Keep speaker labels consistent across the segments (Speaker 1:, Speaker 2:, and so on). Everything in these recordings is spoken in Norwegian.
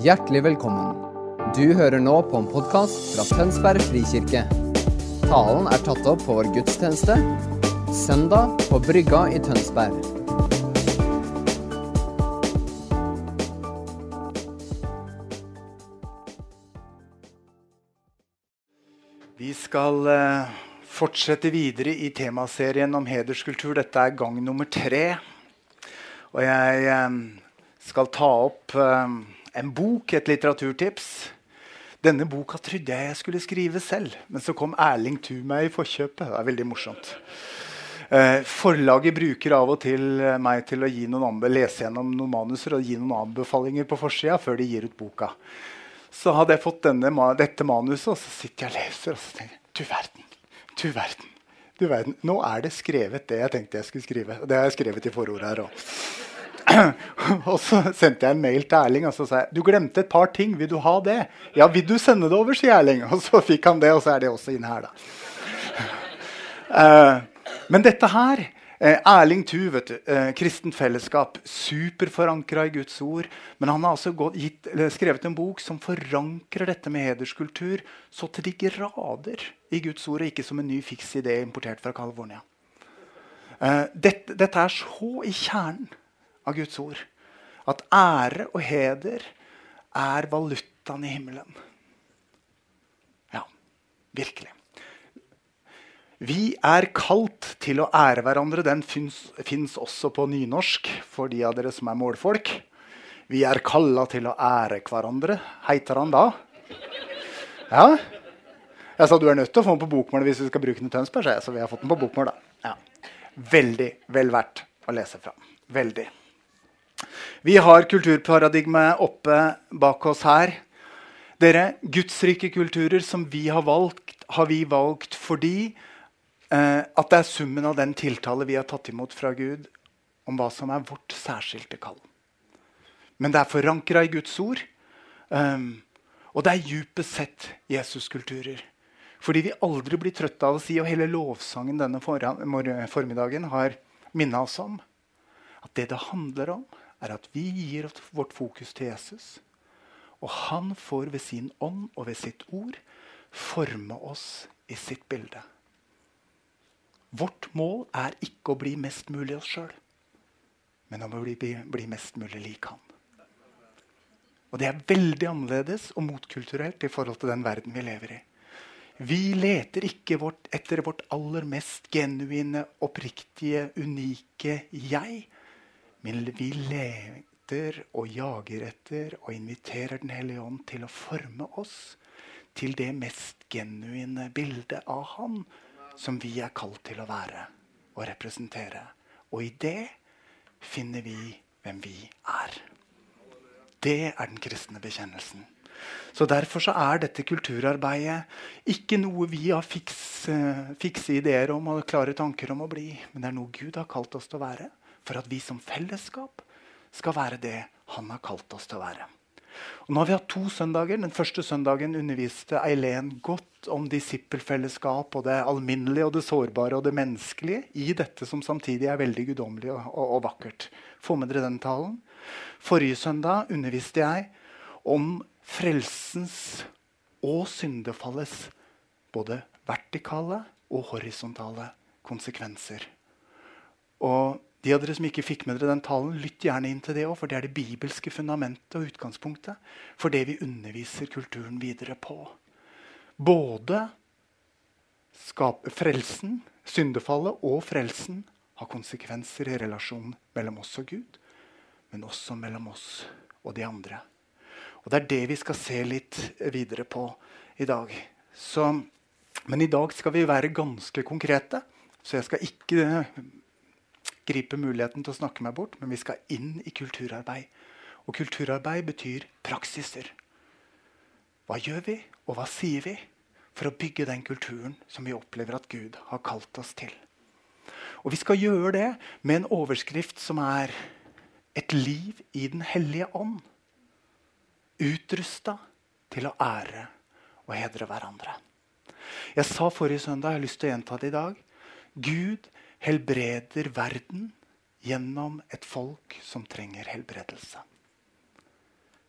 Speaker 1: Hjertelig velkommen. Du hører nå på en podkast fra Tønsberg frikirke. Talen er tatt opp på vår gudstjeneste søndag på Brygga i Tønsberg.
Speaker 2: Vi skal eh, fortsette videre i temaserien om hederskultur. Dette er gang nummer tre. Og jeg eh, skal ta opp eh, en bok, et litteraturtips. Denne boka trodde jeg jeg skulle skrive selv, men så kom Erling Thu meg i forkjøpet. Det er veldig morsomt. Eh, forlaget bruker av og til eh, meg til å lese gjennom noen manuser og gi noen anbefalinger på forsida før de gir ut boka. Så hadde jeg fått denne, dette manuset, og så sitter jeg og leser og så tenker du verden, du verden, du verden. Nå er det skrevet det jeg tenkte jeg skulle skrive. Det har jeg skrevet i forordet her òg. og så sendte jeg en mail til Erling og så sa jeg, du glemte et par ting. Vil du ha det? Ja, vil du sende det over, sier Erling. Og så fikk han det, og så er det også inne her, da. Uh, men dette her eh, Erling Thu, vet du, eh, kristent fellesskap, superforankra i Guds ord. Men han har altså gått, gitt, skrevet en bok som forankrer dette med hederskultur så til de grader i Guds ord, og ikke som en ny fiks idé importert fra California. Eh, dette, dette er så i kjernen av Guds ord. At ære og heder er valutaen i himmelen. Ja, virkelig. Vi er kalt til å ære hverandre. Den fins også på nynorsk for de av dere som er målfolk. Vi er kalla til å ære hverandre. Heiter han da? Ja? Jeg sa du er nødt til å få den på bokmål hvis vi skal bruke den i Tønsberg. Så vi har fått den på bokmål da. Ja. Veldig vel verdt å lese fra. Veldig. Vi har kulturparadigmet oppe bak oss her. Dere, Gudsrike kulturer som vi har valgt, har vi valgt fordi eh, at det er summen av den tiltale vi har tatt imot fra Gud om hva som er vårt særskilte kall. Men det er forankra i Guds ord. Um, og det er djupest sett Jesuskulturer. Fordi vi aldri blir trøtte av å si, og hele lovsangen denne formiddagen har minna oss om, at det det handler om, er at vi gir vårt fokus til Jesus. Og han får ved sin ånd og ved sitt ord forme oss i sitt bilde. Vårt mål er ikke å bli mest mulig oss sjøl, men å bli, bli, mest mulig lik han. Og det er veldig annerledes og motkulturelt i forhold til den verden vi lever i. Vi leter ikke vårt, etter vårt aller mest genuine, oppriktige, unike jeg. Men vi leter og jager etter og inviterer Den hellige ånd til å forme oss til det mest genuine bildet av Han som vi er kalt til å være og representere. Og i det finner vi hvem vi er. Det er den kristne bekjennelsen. Så Derfor så er dette kulturarbeidet ikke noe vi har fikse, fikse ideer om og klare tanker om å bli, men det er noe Gud har kalt oss til å være for at vi som fellesskap skal være det han har kalt oss til å være. Og nå har vi hatt to søndager. Den første søndagen underviste Eileen godt om disippelfellesskap og det alminnelige og det sårbare og det menneskelige i dette som samtidig er veldig guddommelig og, og, og, vakkert. Få med dere den talen. Forrige søndag underviste jeg om frelsens og syndefallets både vertikale og horisontale konsekvenser. Og de av dere som ikke fikk med dere den talen, lytt gjerne inn til det òg, for det er det bibelske fundamentet og utgangspunktet for det vi underviser kulturen videre på. Både frelsen, syndefallet og frelsen har konsekvenser i relasjonen mellom oss og Gud, men også mellom oss og de andre. Og Det er det vi skal se litt videre på i dag. Så, men i dag skal vi være ganske konkrete, så jeg skal ikke gripe muligheten til å snakke meg bort, men vi skal inn i kulturarbeid. Og kulturarbeid betyr praksiser. Hva gjør vi, og hva sier vi for å bygge den kulturen som vi opplever at Gud har kalt oss til? Og vi skal gjøre det med en overskrift som er 'Et liv i Den hellige ånd'. Utrusta til å ære og hedre hverandre. Jeg sa forrige søndag, jeg har lyst til å gjenta det i dag. Gud helbreder verden gjennom et folk som trenger helbredelse.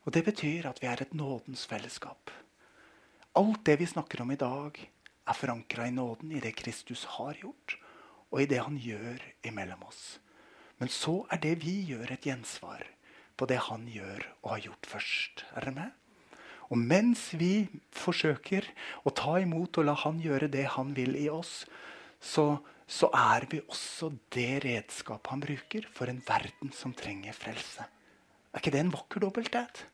Speaker 2: Og det betyr at vi er et nådens fellesskap. Alt det vi snakker om i dag, er forankra i nåden, i det Kristus har gjort, og i det han gjør imellom oss. Men så er det vi gjør, et gjensvar på det han gjør og har gjort først. Er dere med? Og mens vi forsøker å ta imot og la han gjøre det han vil i oss, så, så er vi også det redskapet han bruker for en verden som trenger frelse. Er ikke det en vakker dobbelthet?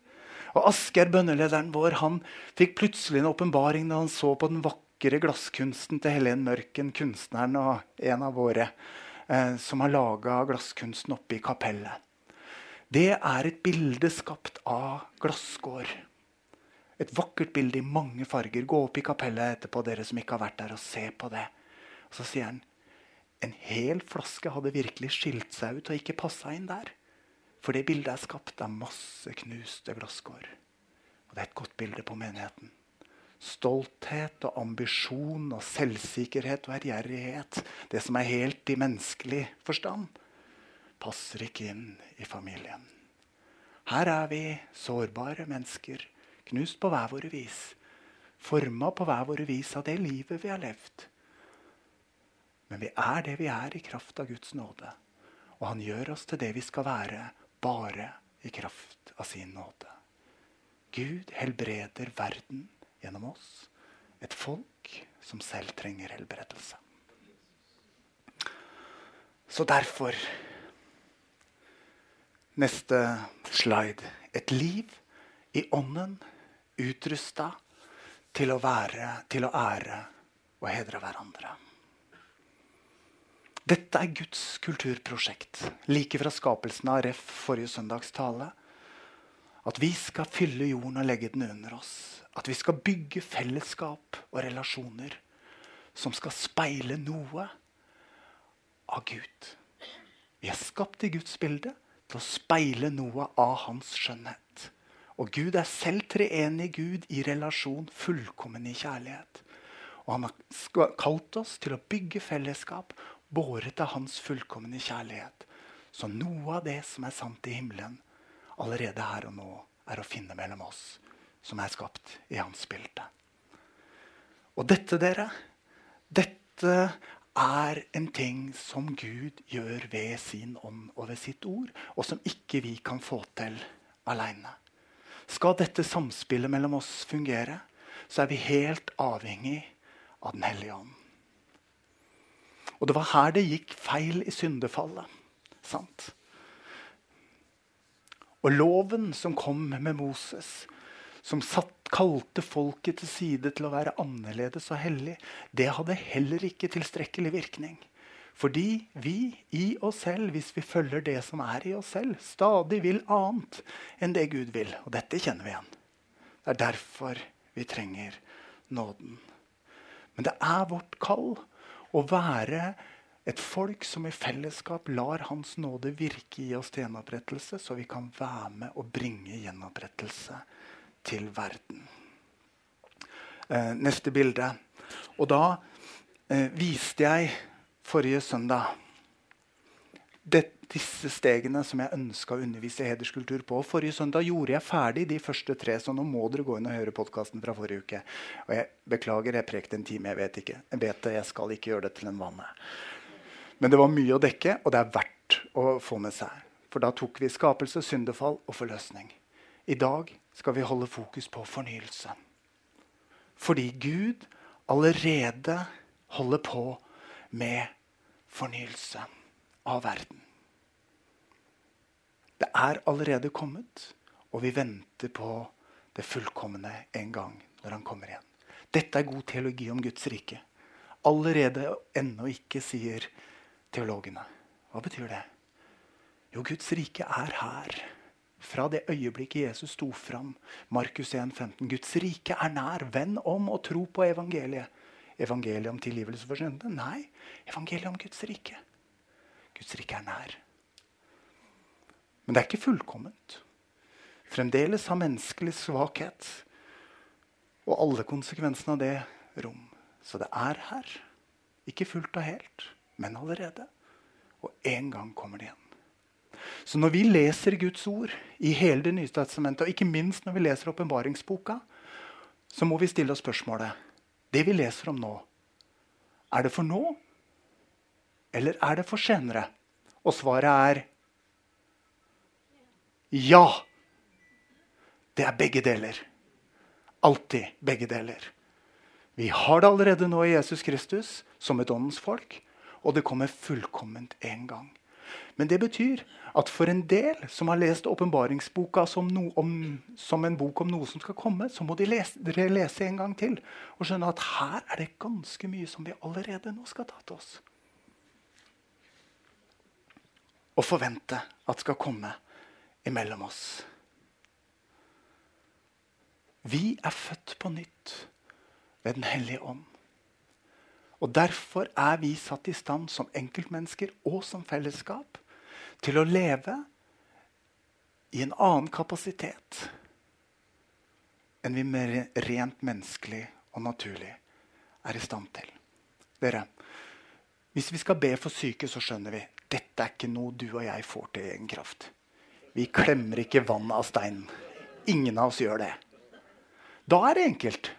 Speaker 2: Og Asgeir, bønnelederen vår, han fikk plutselig en åpenbaring da han så på den vakre glasskunsten til Helen Mørken, kunstneren og en av våre, eh, som har laga glasskunsten oppe i kapellet. Det er et bilde skapt av glasskår. Et vakkert bilde i mange farger. Gå opp i kapellet etterpå, dere som ikke har vært der, og se på det. Og Så sier han en hel flaske hadde virkelig skilt seg ut og ikke passa inn der. For det bildet er skapt av masse knuste glasskår. Og det er et godt bilde på menigheten. Stolthet og ambisjon og selvsikkerhet og ærgjerrighet, det som er helt i menneskelig forstand, passer ikke inn i familien. Her er vi sårbare mennesker, knust på hver våre vis. Forma på hver våre vis av det livet vi har levd. Men vi er det vi er i kraft av Guds nåde. Og han gjør oss til det vi skal være bare i kraft av sin nåde. Gud helbreder verden gjennom oss, et folk som selv trenger helbredelse. Så derfor Neste slide. Et liv i ånden utrusta til å være, til å ære og hedre hverandre. Dette er Guds kulturprosjekt. Like fra skapelsen av Ref forrige søndags tale. At vi skal fylle jorden og legge den under oss. At vi skal bygge fellesskap og relasjoner som skal speile noe av Gud. Vi er skapt i Guds bilde til å speile noe av hans skjønnhet. Og Gud er selv treenig Gud i relasjon, fullkommen i kjærlighet. Og han har kalt oss til å bygge fellesskap båret av hans fullkomne kjærlighet. Så noe av det som er sant i himmelen, allerede her og nå er å finne mellom oss som er skapt i hans bilde. Og dette, dere, dette er en ting som Gud gjør ved sin ånd og ved sitt ord, og som ikke vi kan få til aleine. Skal dette samspillet mellom oss fungere, så er vi helt avhengig av Den hellige ånd. Og det var her det gikk feil i syndefallet. Sant? Og loven som kom med Moses, som satt, kalte folket til side til å være annerledes og hellig, det hadde heller ikke tilstrekkelig virkning. Fordi vi i oss selv, hvis vi følger det som er i oss selv, stadig vil annet enn det Gud vil. Og dette kjenner vi igjen. Det er derfor vi trenger nåden. Men det er vårt kall å være et folk som i fellesskap lar Hans nåde virke i oss til gjenopprettelse, så vi kan være med og bringe gjenopprettelse til verden. Eh, neste bilde. Og da eh, viste jeg forrige søndag det, disse stegene som jeg ønska å undervise hederskultur på. Forrige søndag gjorde jeg ferdig de første tre, så nå må dere gå inn og høre podkasten fra forrige uke. Og jeg beklager, jeg prekte en time. Jeg vet ikke. Jeg vet det, jeg skal ikke gjøre det til en vane. Men det var mye å dekke, og det er verdt å få med seg. For da tok vi skapelse, syndefall og forløsning. I dag skal vi holde fokus på fornyelse. Fordi Gud allerede holder på med fornyelse av verden. Det er allerede kommet, og vi venter på det fullkomne en gang når han kommer igjen. Dette er god teologi om Guds rike. Allerede ennå ikke, sier teologene. Hva betyr det? Jo, Guds rike er her. Fra det øyeblikket Jesus sto fram. Markus 1, 15. Guds rike er nær. Venn om og tro på evangeliet. Evangeliet om tilgivelse for syndene? Nei, evangeliet om Guds rike. Guds rike er nær. Men det er ikke fullkomment. Fremdeles har menneskelig svakhet og alle konsekvensene av det rom. Så det er her. Ikke fullt og helt, men allerede. Og en gang kommer det igjen. Så når vi leser Guds ord i hele Det nye testamentet, og ikke minst når vi leser åpenbaringsboka, så må vi stille oss spørsmålet Det vi leser om nå, er det for nå, eller er det for senere? Og svaret er ja. Det er begge deler. Alltid begge deler. Vi har det allerede nå i Jesus Kristus som et åndens folk, og det kommer fullkomment en gang. Men det betyr at for en del som har lest åpenbaringsboka som, som, en bok om noe som skal komme, så må de lese, lese en gang til og skjønne at her er det ganske mye som vi allerede nå skal ta til oss. Og forvente at skal komme imellom oss. Vi er født på nytt ved Den hellige ånd. Og Derfor er vi satt i stand som enkeltmennesker og som fellesskap til å leve i en annen kapasitet enn vi mer rent menneskelig og naturlig er i stand til. Dere, Hvis vi skal be for syke, så skjønner vi dette er ikke noe du og jeg får til i egen kraft. Vi klemmer ikke vann av steinen. Ingen av oss gjør det. Da er det enkelt.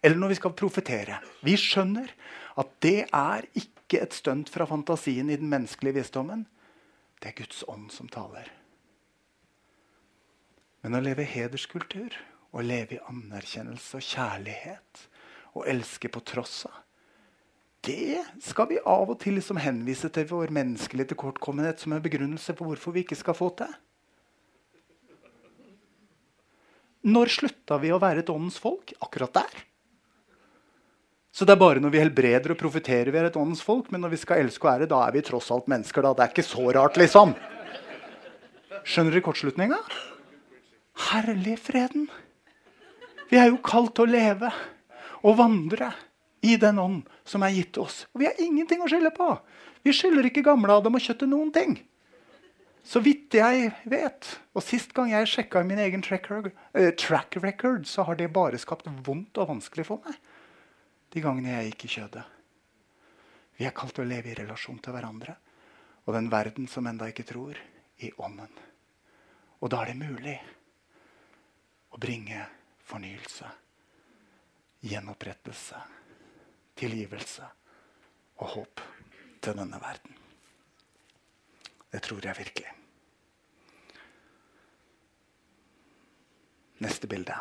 Speaker 2: Eller når vi skal profetere. Vi skjønner at det er ikke et stunt fra fantasien i den menneskelige visdommen. Det er Guds ånd som taler. Men å leve hederskultur, å leve i anerkjennelse og kjærlighet, å elske på tross av, det skal vi av og til liksom henvise til vår menneskelige tilkortkommenhet som en begrunnelse for hvorfor vi ikke skal få til. Når slutta vi å være et åndens folk? Akkurat der. Så det er bare når vi helbreder og profeterer vi er et åndens folk. Men når vi skal elske og ære, da er vi tross alt mennesker. da. Det er ikke så rart, liksom. Skjønner dere kortslutninga? Herlig freden. Vi er jo kalt til å leve og vandre i den ånd som er gitt oss. Og vi har ingenting å skylde på. Vi skylder ikke gamle Adam og kjøttet noen ting. Så vidt jeg vet, og sist gang jeg sjekka min egen track uh, track record, så har det bare skapt vondt og vanskelig for meg de gangene jeg gikk i kjødet. Vi er kalt å leve i relasjon til hverandre og den verden som enda ikke tror, i ånden. Og da er det mulig å bringe fornyelse, gjenopprettelse, tilgivelse og håp til denne verden. Det tror jeg virkelig. Neste bilde.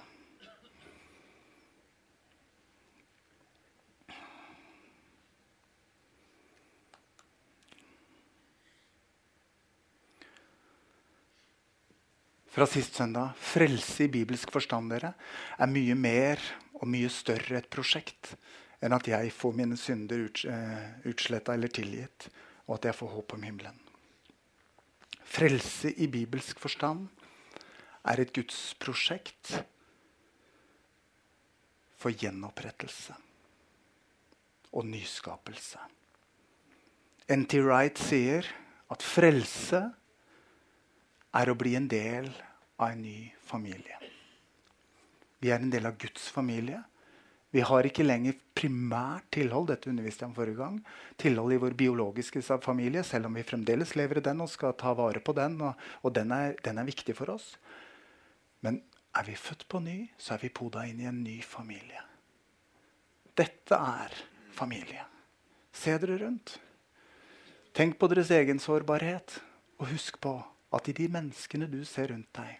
Speaker 2: fra sist søndag, frelse i bibelsk forstand, dere, er mye mer og mye større et prosjekt enn at jeg får mine synder ut, uh, utsletta eller tilgitt, og at jeg får håp om himmelen. Frelse i bibelsk forstand er et gudsprosjekt for gjenopprettelse og nyskapelse. N.T. Wright sier at frelse er å bli en del av en ny familie. Vi er en del av Guds familie. Vi har ikke lenger primært tilhold dette underviste jeg om forrige gang, tilhold i vår biologiske familie, selv om vi fremdeles lever i den og skal ta vare på den. Og, og den, er, den, er, viktig for oss. Men er vi født på ny, så er vi poda inn i en ny familie. Dette er familie. Se dere rundt. Tenk på deres egen sårbarhet, og husk på at i de menneskene du ser rundt deg,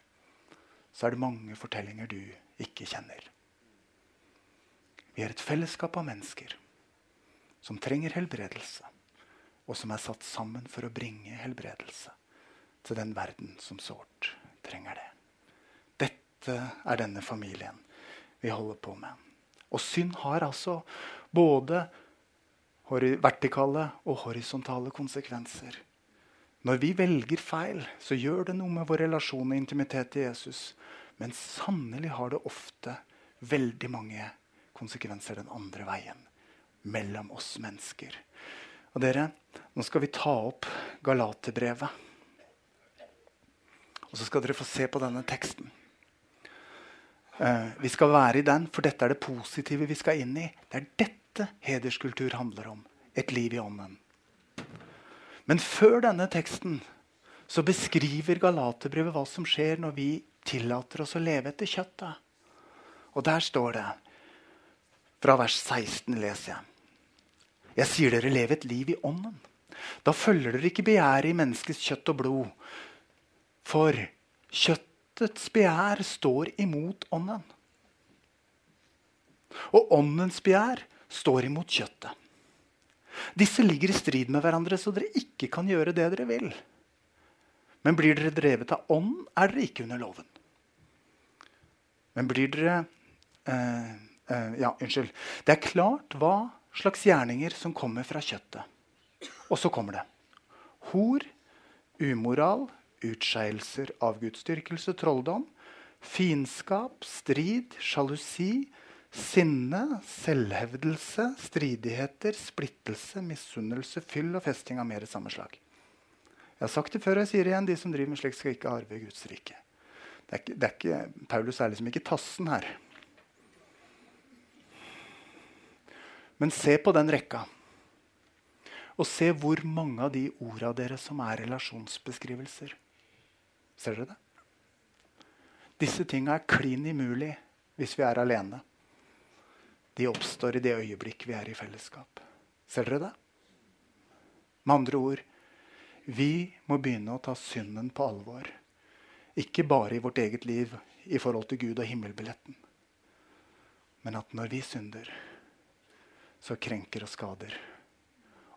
Speaker 2: så er det mange fortellinger du ikke kjenner. Vi er et fellesskap av mennesker som trenger helbredelse, og som er satt sammen for å bringe helbredelse til den verden som sårt trenger det. Dette er denne familien vi holder på med. Og synd har altså både vertikale og horisontale konsekvenser. Når vi velger feil, så gjør det noe med vår relasjon og intimitet til Jesus. Men sannelig har det ofte veldig mange konsekvenser den andre veien. Mellom oss mennesker. Og dere, nå skal vi ta opp Galaterbrevet. Og så skal dere få se på denne teksten. Uh, vi skal være i den, for dette er det positive vi skal inn i. Det er dette hederskultur handler om. Et liv i ånden. Men før denne teksten så beskriver Galaterbrevet hva som skjer når vi tillater oss å leve etter kjøttet. Og der står det, fra vers 16 leser jeg Jeg sier dere lev et liv i ånden. Da følger dere ikke begjæret i menneskets kjøtt og blod. For kjøttets begjær står imot ånden. Og åndens begjær står imot kjøttet. Disse ligger i strid med hverandre, så dere ikke kan gjøre det dere vil. Men blir dere drevet av ånd, er dere ikke under loven. Men blir dere eh, eh, Ja, unnskyld. Det er klart hva slags gjerninger som kommer fra kjøttet. Og så kommer det. Hor, umoral, utskeielser, avgudsdyrkelse, trolldom, fiendskap, strid, sjalusi, sinne, selvhevdelse, stridigheter, splittelse, misunnelse, fyll og festing av mer samme slag. Jeg har sagt det før, og jeg sier det igjen. De som driver med slikt, skal ikke arve Guds rike. Det er ikke, det er ikke, Paulus er liksom ikke tassen her. Men se på den rekka. Og se hvor mange av de orda deres som er relasjonsbeskrivelser. Ser dere det? Disse tinga er klin umulig hvis vi er alene. De oppstår i det øyeblikk vi er i fellesskap. Ser dere det? Med andre ord vi må begynne å ta synden på alvor. Ikke bare i vårt eget liv i forhold til Gud og himmelbilletten. Men at når vi synder, så krenker og skader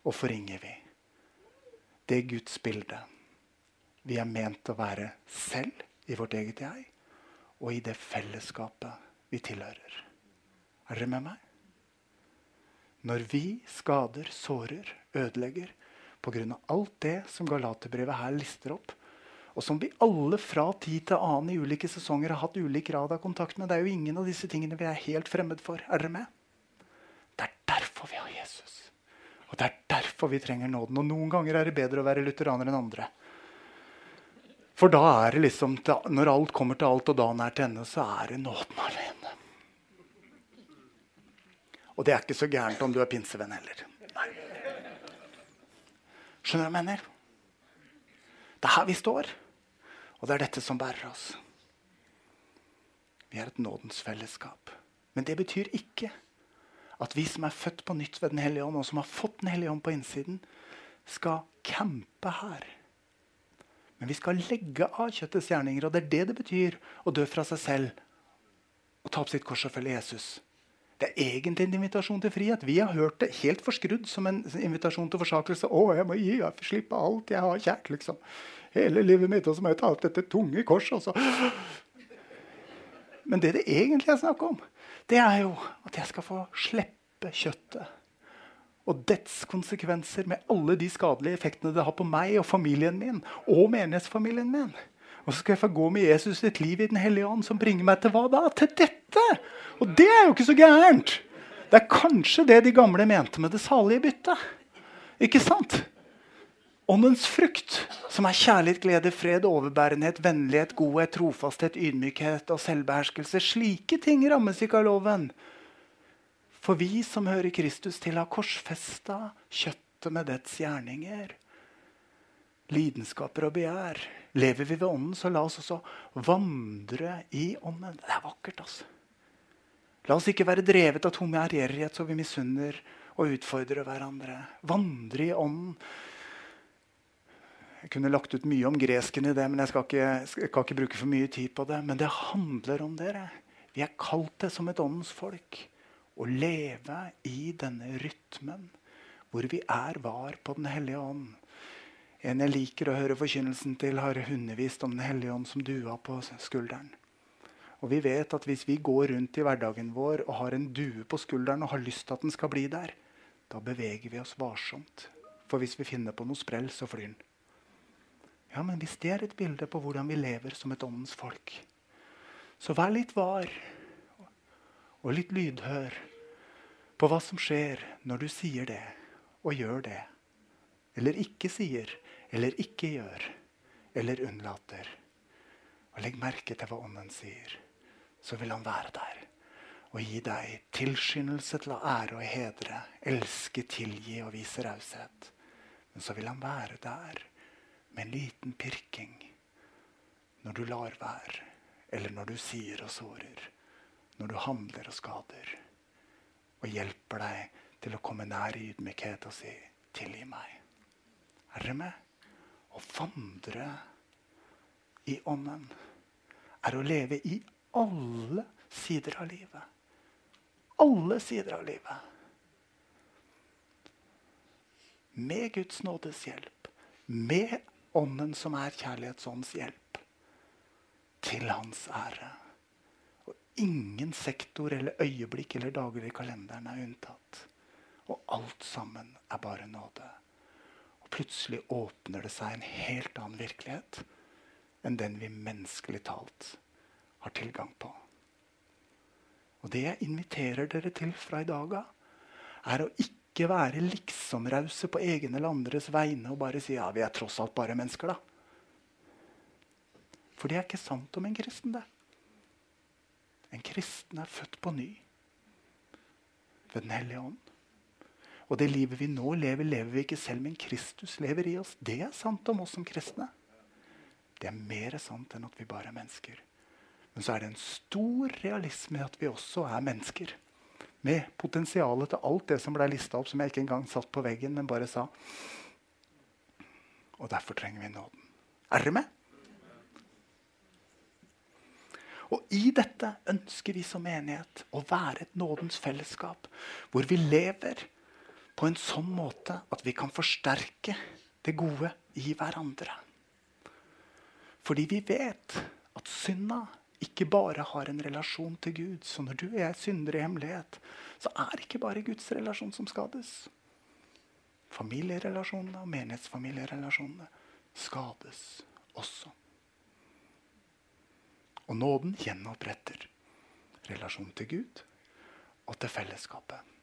Speaker 2: og forringer vi det Guds bilde vi er ment å være selv i vårt eget jeg, og i det fellesskapet vi tilhører. Er dere med meg? Når vi skader, sårer, ødelegger pga. alt det som Galaterbrevet her lister opp, og som vi alle fra tid til annen i ulike sesonger har hatt ulik grad av kontakt med. Det er jo ingen av disse tingene vi er helt fremmed for. Er dere med? Det er derfor vi har Jesus. Og er vi trenger nåden. Og noen ganger er det bedre å være lutheraner enn andre. For da er det liksom, når alt kommer til alt, og dagen er til ende, så er det nåden alene. Og det er ikke så gærent om du er pinsevenn heller. Nei. Skjønner du hva jeg mener? Det er her vi står. Og det er dette som bærer oss. Vi er et nådens fellesskap. Men det betyr ikke at vi som er født på nytt ved Den hellige ånd, og som har fått Den hellige ånd på innsiden, skal campe her. Men vi skal legge av kjøttets gjerninger. Og det er det det betyr å dø fra seg selv og ta opp sitt kors og følge Jesus. Det er egentlig en invitasjon til frihet. Vi har hørt det helt forskrudd som en invitasjon til forsakelse. Å, jeg må gi jeg får slippe alt jeg har kjært. liksom. Hele livet mitt, og så må jeg ta opp dette tunge korset. Men det det egentlig er snakk om, det er jo at jeg skal få slippe kjøttet og dets konsekvenser med alle de skadelige effektene det har på meg og familien min og menighetsfamilien min. Og så skal jeg få gå med Jesus et liv i Den hellige ånd som bringer meg til hva da? Til dette! Og det er jo ikke så gærent! Det er kanskje det de gamle mente med det salige byttet. Ikke sant? Åndens frukt, som er kjærlighet, glede, fred, overbærenhet, vennlighet, godhet, trofasthet, ydmykhet og selvbeherskelse. Slike ting rammes ikke av loven. For vi som hører Kristus til, har korsfesta kjøttet med dets gjerninger. Lidenskaper og begjær. Lever vi ved Ånden, så la oss også vandre i Ånden. Det er vakkert, altså. La oss ikke være drevet av tom ærgjerrighet så vi misunner og utfordrer hverandre. Vandre i Ånden. Jeg kunne lagt ut mye om gresken i det, men jeg skal ikke, skal ikke bruke for mye tid på det. Men det handler om dere. Vi er kalt det som et åndens folk å leve i denne rytmen hvor vi er var på Den hellige ånd. En jeg liker å høre forkynnelsen til, har undervist om Den hellige ånd som dua på skulderen. Og vi vet at Hvis vi går rundt i hverdagen vår og har en due på skulderen og har lyst til at den skal bli der, da beveger vi oss varsomt. For hvis vi finner på noe sprell, så flyr den. Ja, men Hvis det er et bilde på hvordan vi lever som et åndens folk, så vær litt var og litt lydhør på hva som skjer når du sier det og gjør det. Eller ikke sier eller ikke gjør eller unnlater. Og legg merke til hva Ånden sier. Så vil han være der og gi deg tilskyndelse til å ære og hedre, elske, tilgi og vise raushet. Men så vil han være der med en liten pirking når du lar være, eller når du sier og sårer, når du handler og skader, og hjelper deg til å komme nær i ydmykhet og si 'tilgi meg'. Er dere med? Å vandre i ånden er å leve i alle sider av livet. Alle sider av livet. Med Guds nådes hjelp. Med Ånden som er kjærlighetsånds hjelp. Til hans ære. Og ingen sektor eller øyeblikk eller dager i kalenderen er unntatt. Og alt sammen er bare nåde. Og plutselig åpner det seg en helt annen virkelighet enn den vi menneskelig talt har tilgang på. Og det jeg inviterer dere til fra i dag av, er å ikke være liksomrause på egen eller andres vegne og bare si ja, vi er tross alt bare mennesker, da. For det er ikke sant om en kristen. det. En kristen er født på ny ved Den hellige ånd. Og det livet vi nå lever, lever vi ikke selv, men Kristus lever i oss. Det er sant om oss som kristne. Det er mer sant enn at vi bare er mennesker. Men så er det en stor realisme at vi også er mennesker. Med potensialet til alt det som ble lista opp, som jeg ikke engang satt på veggen, men bare sa. Og derfor trenger vi nåden. Er dere med? Og i dette ønsker vi som menighet å være et nådens fellesskap. Hvor vi lever på en sånn måte at vi kan forsterke det gode i hverandre. Fordi vi vet at synda ikke bare har en relasjon til Gud. Så når du og jeg synder i hemmelighet, så er ikke bare Guds relasjon som skades. Familierelasjonene og menighetsfamilierelasjonene skades også. Og nåden gjenoppretter relasjonen til Gud og til fellesskapet.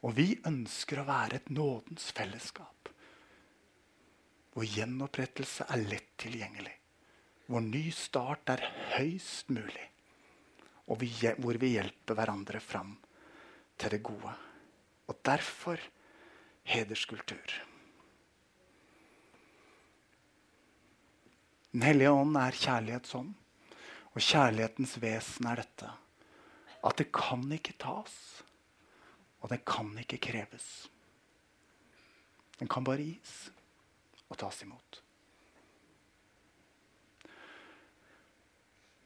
Speaker 2: Og vi ønsker å være et nådens fellesskap. Hvor gjenopprettelse er lett tilgjengelig. Hvor ny start er høyst mulig. Og vi, hvor vi hjelper hverandre fram til det gode. Og derfor hederskultur. Den hellige ånd er kjærlighetsånd. Og kjærlighetens vesen er dette. At det kan ikke tas, og det kan ikke kreves. Den kan bare gis og tas imot.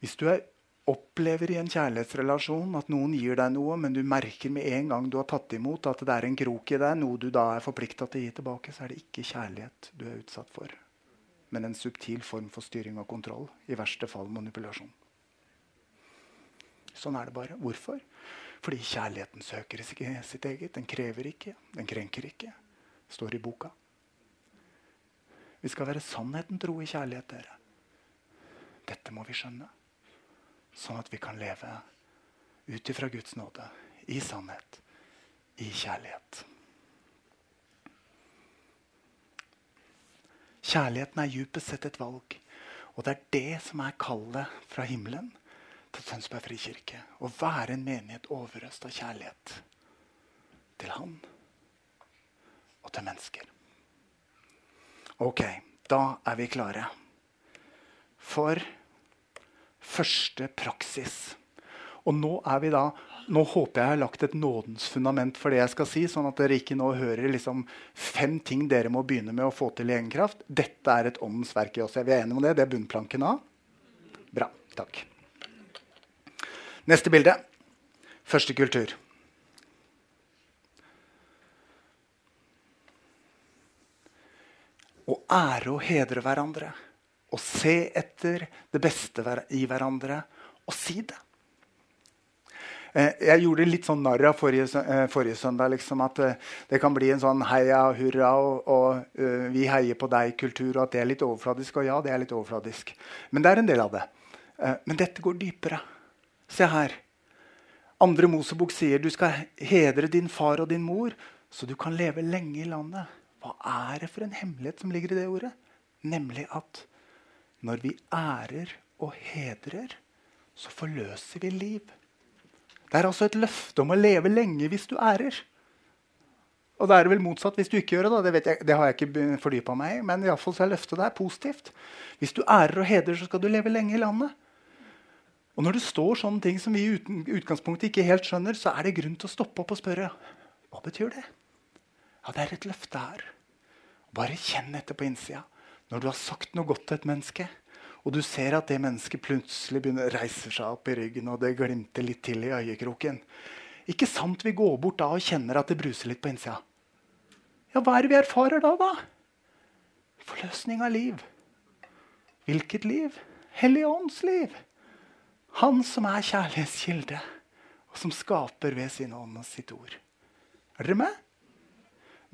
Speaker 2: Hvis du er, opplever i en kjærlighetsrelasjon at noen gir deg noe, men du merker med en gang du har tatt imot at det er en krok i deg, noe du da er forplikta til å gi tilbake, så er det ikke kjærlighet du er utsatt for men en subtil form for styring og kontroll. I verste fall manipulasjon. Sånn er det bare. Hvorfor? Fordi kjærligheten søker sitt eget. Den krever ikke. Den krenker ikke. Står i boka. Vi skal være sannheten tro i kjærlighet, dere. Dette må vi skjønne. Sånn at vi kan leve ut ifra Guds nåde, i sannhet, i kjærlighet. Kjærligheten er djupest sett et valg. Og det er det som er kallet fra himmelen til Tønsberg frikirke. Å være en menighet overøst av kjærlighet til Han og til mennesker. Ok, da er vi klare for første praksis. Og nå er vi da nå håper jeg jeg har lagt et nådens fundament for det jeg skal si, sånn at dere ikke nå hører liksom fem ting dere må begynne med å få til i egen kraft. Dette er et åndens verk i oss. Er vi enige om det? Det er bunnplanken av. Bra. Takk. Neste bilde. Første kultur. Å ære og hedre hverandre. Å se etter det beste i hverandre og si det. Eh, jeg gjorde litt sånn narr av forrige, eh, forrige, søndag. Liksom, at eh, det kan bli en sånn heia hurra og, og uh, vi heier på deg-kultur. Og at det er litt overfladisk. Og ja, det er litt overfladisk. Men det er en del av det. Uh, men dette går dypere. Se her. Andre Mosebok sier du skal hedre din far og din mor, så du kan leve lenge i landet. Hva er det for en hemmelighet som ligger i det ordet? Nemlig at når vi ærer og hedrer, så forløser vi liv. Det er altså et løfte om å leve lenge hvis du ærer. Og det er vel motsatt hvis du ikke gjør det. da, Det, jeg, det har jeg ikke fordypa meg. Men i alle fall så er løftet der positivt. Hvis du ærer og hedrer, så skal du leve lenge i landet. Og når det står sånne ting som vi i utgangspunktet ikke helt skjønner, så er det grunn til å stoppe opp og spørre hva betyr det. Ja, det er et løfte her. Bare kjenn etter på innsida. Når du har sagt noe godt til et menneske, og du ser at det mennesket plutselig begynner å reise seg opp i ryggen, og det glimter litt til i øyekroken. Ikke sant vi går bort da og kjenner at det bruser litt på innsida? Ja, hva er det vi erfarer da, da? Forløsning av liv. Hvilket liv? Hellig ånds liv. Han som er kjærlighetskilde, og som skaper ved sin ånd og sitt ord. Er dere med?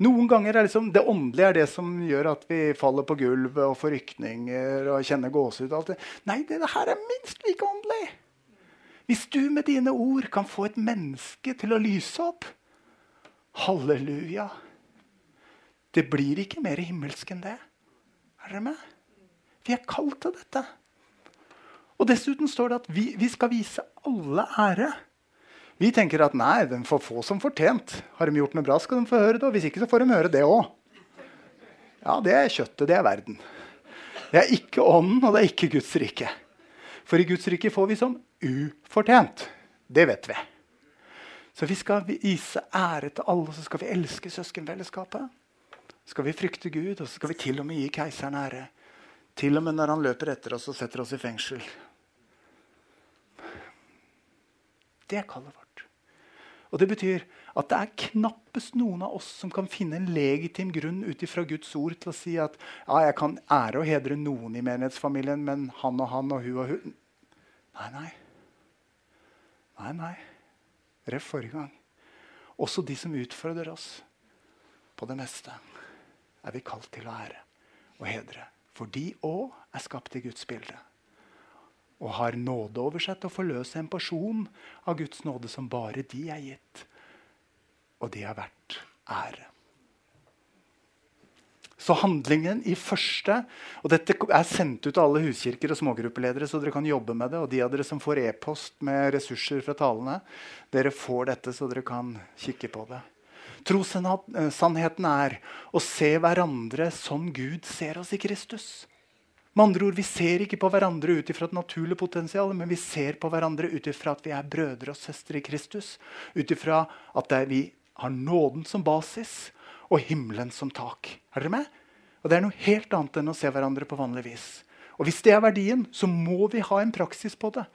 Speaker 2: Noen ganger er liksom, Det åndelige er det som gjør at vi faller på gulvet og får rykninger og kjenner gåsehud. Nei, det, her er minst like åndelig. Hvis du med dine ord kan få et menneske til å lyse opp Halleluja. Det blir ikke mer himmelsk enn det. Er dere med? Vi er kalt til dette. Og Dessuten står det at vi, vi skal vise alle ære. Vi tenker at nei, den får få som fortjent. Har de gjort noe bra, skal de få høre det. Og hvis ikke, så får de høre det òg. Ja, det er kjøttet, det er verden. Det er ikke ånden, og det er ikke Guds rike. For i Guds rike får vi som ufortjent. Det vet vi. Så vi skal vise ære til alle, så skal vi elske søskenfellesskapet. Skal vi frykte Gud, og så skal vi til og med gi keiseren ære. Til og med når han løper etter oss og setter oss i fengsel. Det kaller vårt. Og Det betyr at det er knappest noen av oss som kan finne en legitim grunn ut ifra Guds ord til å si at ja, jeg kan ære og hedre noen i menighetsfamilien, men han og han og hun og hun Nei, nei. Nei, nei. Ref forrige gang. Også de som utfordrer oss på det meste, er vi kalt til å ære og hedre. For de òg er skapt i Guds bilde og har nåde over seg til å forløse en porsjon av Guds nåde som bare de er gitt. Og de er verdt ære. Så handlingen i første og Dette er sendt ut til alle huskirker og smågruppeledere, så dere kan jobbe med det. Og de av dere som får e-post med ressurser fra talene, dere får dette, så dere kan kikke på det. Trossannheten er å se hverandre som Gud ser oss i Kristus. Med andre ord, Vi ser ikke på hverandre ut ifra et naturlig potensial, men vi ser på hverandre ut ifra at vi er brødre og søstre i Kristus. Ut ifra at vi har nåden som basis og himmelen som tak. Er dere med? Og Det er noe helt annet enn å se hverandre på vanlig vis. Og Hvis det er verdien, så må vi ha en praksis på det.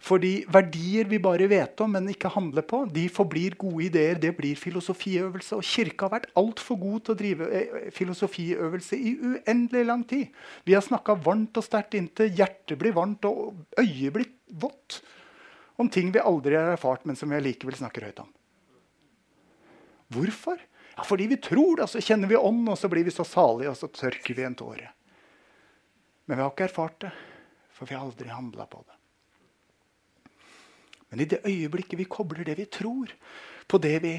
Speaker 2: Fordi verdier vi bare vet om, men ikke handler på, de forblir gode ideer. Det blir filosofiøvelse. Og Kirka har vært altfor god til å drive eh, filosofiøvelse i uendelig lang tid. Vi har snakka varmt og sterkt inntil hjertet blir varmt og øyet blir vått. Om ting vi aldri har erfart, men som vi allikevel snakker høyt om. Hvorfor? Ja, fordi vi tror det, så kjenner vi ånd, og så blir vi så salige, og så tørker vi en tåre. Men vi har ikke erfart det, for vi har aldri handla på det. Men i det øyeblikket vi kobler det vi tror, på det vi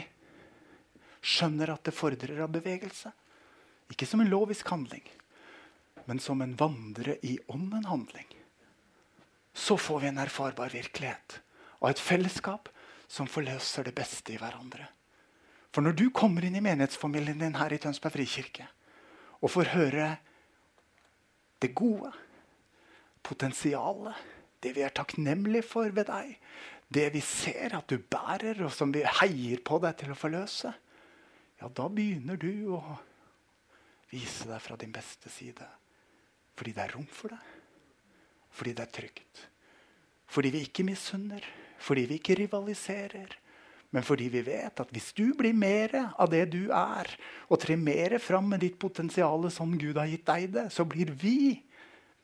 Speaker 2: skjønner at det fordrer av bevegelse Ikke som en lovisk handling, men som en vandre i ånden-handling. Så får vi en erfarbar virkelighet og et fellesskap som forløser det beste i hverandre. For når du kommer inn i menighetsfamilien din her i Tønsberg frikirke og får høre det gode, potensialet, det vi er takknemlige for ved deg, det vi ser at du bærer, og som vi heier på deg til å forløse, ja, da begynner du å vise deg fra din beste side. Fordi det er rom for deg. Fordi det er trygt. Fordi vi ikke misunner. Fordi vi ikke rivaliserer. Men fordi vi vet at hvis du blir mer av det du er, og trer mer fram med ditt potensial som Gud har gitt deg det, så blir vi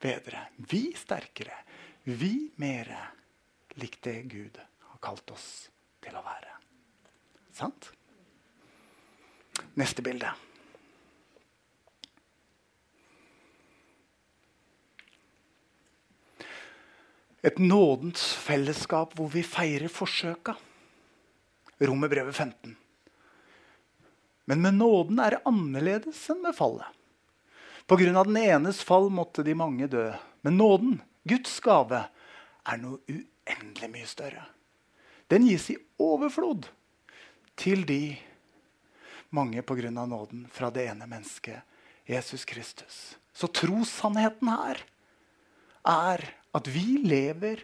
Speaker 2: bedre. Vi sterkere. Vi mere likt det Gud har kalt oss til å være. Sant? Neste bilde. Et nådens fellesskap hvor vi feirer forsøka. Romerbrevet 15. Men med nåden er det annerledes enn med fallet. Pga. den enes fall måtte de mange dø. Men nåden, Guds gave, er noe uendelig mye større. Den gis i overflod til de mange pga. nåden fra det ene mennesket, Jesus Kristus. Så trossannheten her er at vi lever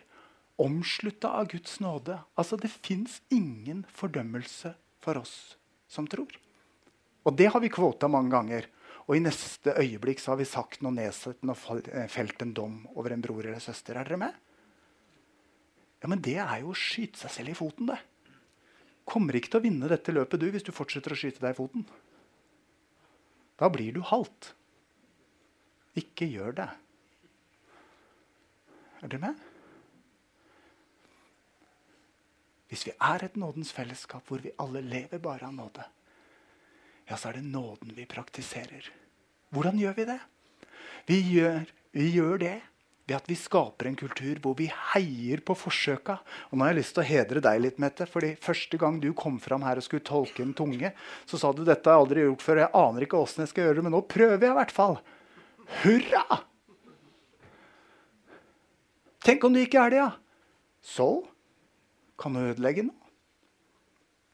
Speaker 2: omslutta av Guds nåde. Altså, Det fins ingen fordømmelse for oss som tror. Og det har vi kvota mange ganger. Og i neste øyeblikk så har vi sagt noe nedsettende og eh, felt en dom over en bror eller søster. Er dere med? Ja, Men det er jo å skyte seg selv i foten, det. Kommer ikke til å vinne dette løpet du hvis du fortsetter å skyte deg i foten. Da blir du halvt. Ikke gjør det. Er dere med? Hvis vi er et nådens fellesskap hvor vi alle lever bare av nåde, ja, så er det nåden vi praktiserer. Hvordan gjør vi det? Vi gjør, vi gjør det ved at vi skaper en kultur hvor vi heier på forsøka. Og nå har jeg lyst til å hedre deg litt, Mette. fordi Første gang du kom fram her og skulle tolke en tunge, så sa du dette har jeg aldri gjort før. Jeg aner ikke åssen jeg skal gjøre det, men nå prøver jeg i hvert fall. Hurra! Tenk om du ikke er det, ja. Så kan du ødelegge noe.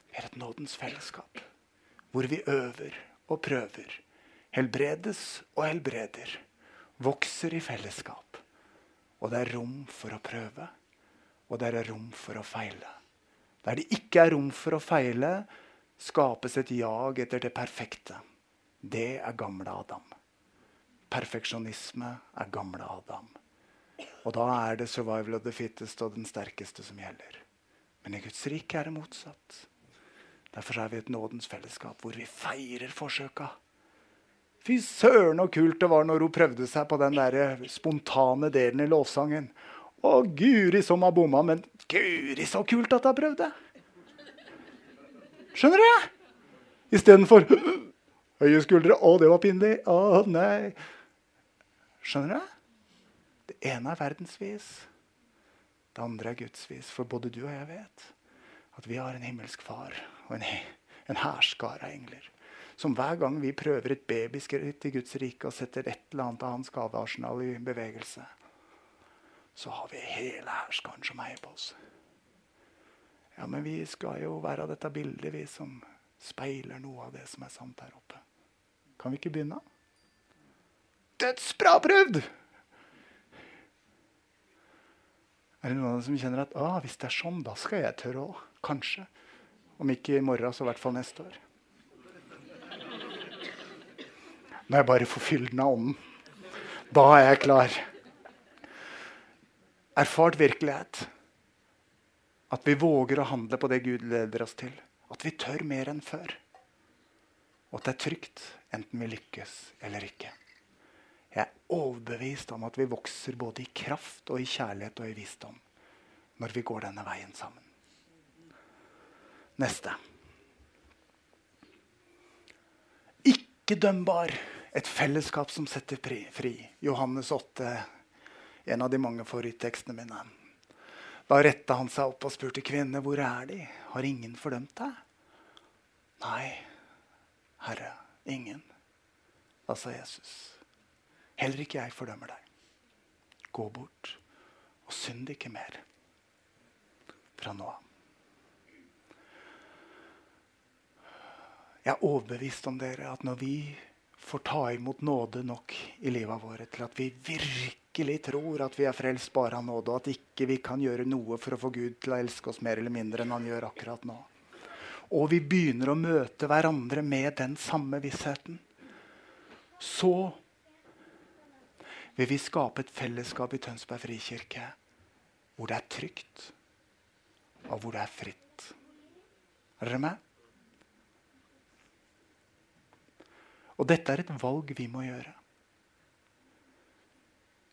Speaker 2: Vi er et nådens fellesskap hvor vi øver og prøver, helbredes og helbreder, vokser i fellesskap. Og det er rom for å prøve, og det er rom for å feile. Der det ikke er rom for å feile, skapes et jag etter det perfekte. Det er gamle Adam. Perfeksjonisme er gamle Adam. Og da er det 'survival of the fittest' og den sterkeste som gjelder. Men i Guds rike er det motsatt. Derfor er vi et nådens fellesskap hvor vi feirer forsøka. Fy søren så kult det var når hun prøvde seg på den der spontane delen i lovsangen. Å, guri som har bomma, men guri så kult at hun prøvde! Skjønner du? Istedenfor høye skuldre. Å, det var pinlig. Å, nei. Skjønner du? Det ene er verdensvis. Det andre er gudsvis. For både du og jeg vet at vi har en himmelsk far og en, en hærskare av engler. Som hver gang vi prøver et babyskritt i Guds rike og setter et eller annet av hans gavearsenal i bevegelse, så har vi hele hærskaren som heier på oss. Ja, men vi skal jo være av dette bildet, vi som speiler noe av det som er sant her oppe. Kan vi ikke begynne? Dødsbra prøvd! Er det noen som kjenner at ah, hvis det er sånn, da skal jeg tørre òg? Kanskje. Om ikke i morgen, så i hvert fall neste år. Når jeg bare får fylden av ånden. Da er jeg klar. Erfart virkelighet. At vi våger å handle på det Gud leder oss til. At vi tør mer enn før. Og at det er trygt, enten vi lykkes eller ikke. Jeg er overbevist om at vi vokser både i kraft og i kjærlighet og i visdom når vi går denne veien sammen. Neste. Ikke dømbar. Et fellesskap som setter fri. Johannes 8, en av de mange favoritttekstene mine. Da retta han seg opp og spurte kvinnene hvor er de? Har ingen fordømt deg? Nei, Herre, ingen. Da sa Jesus. Heller ikke jeg fordømmer deg. Gå bort og synd ikke mer fra nå av. Jeg er overbevist om dere at når vi får ta imot nåde nok i livet vårt til at vi virkelig tror at vi er frelst bare av nåde, og at ikke vi kan gjøre noe for å få Gud til å elske oss mer eller mindre enn han gjør akkurat nå, og vi begynner å møte hverandre med den samme vissheten, så vil vi skape et fellesskap i Tønsberg frikirke hvor det er trygt, og hvor det er fritt. Er dere med? Og dette er et valg vi må gjøre.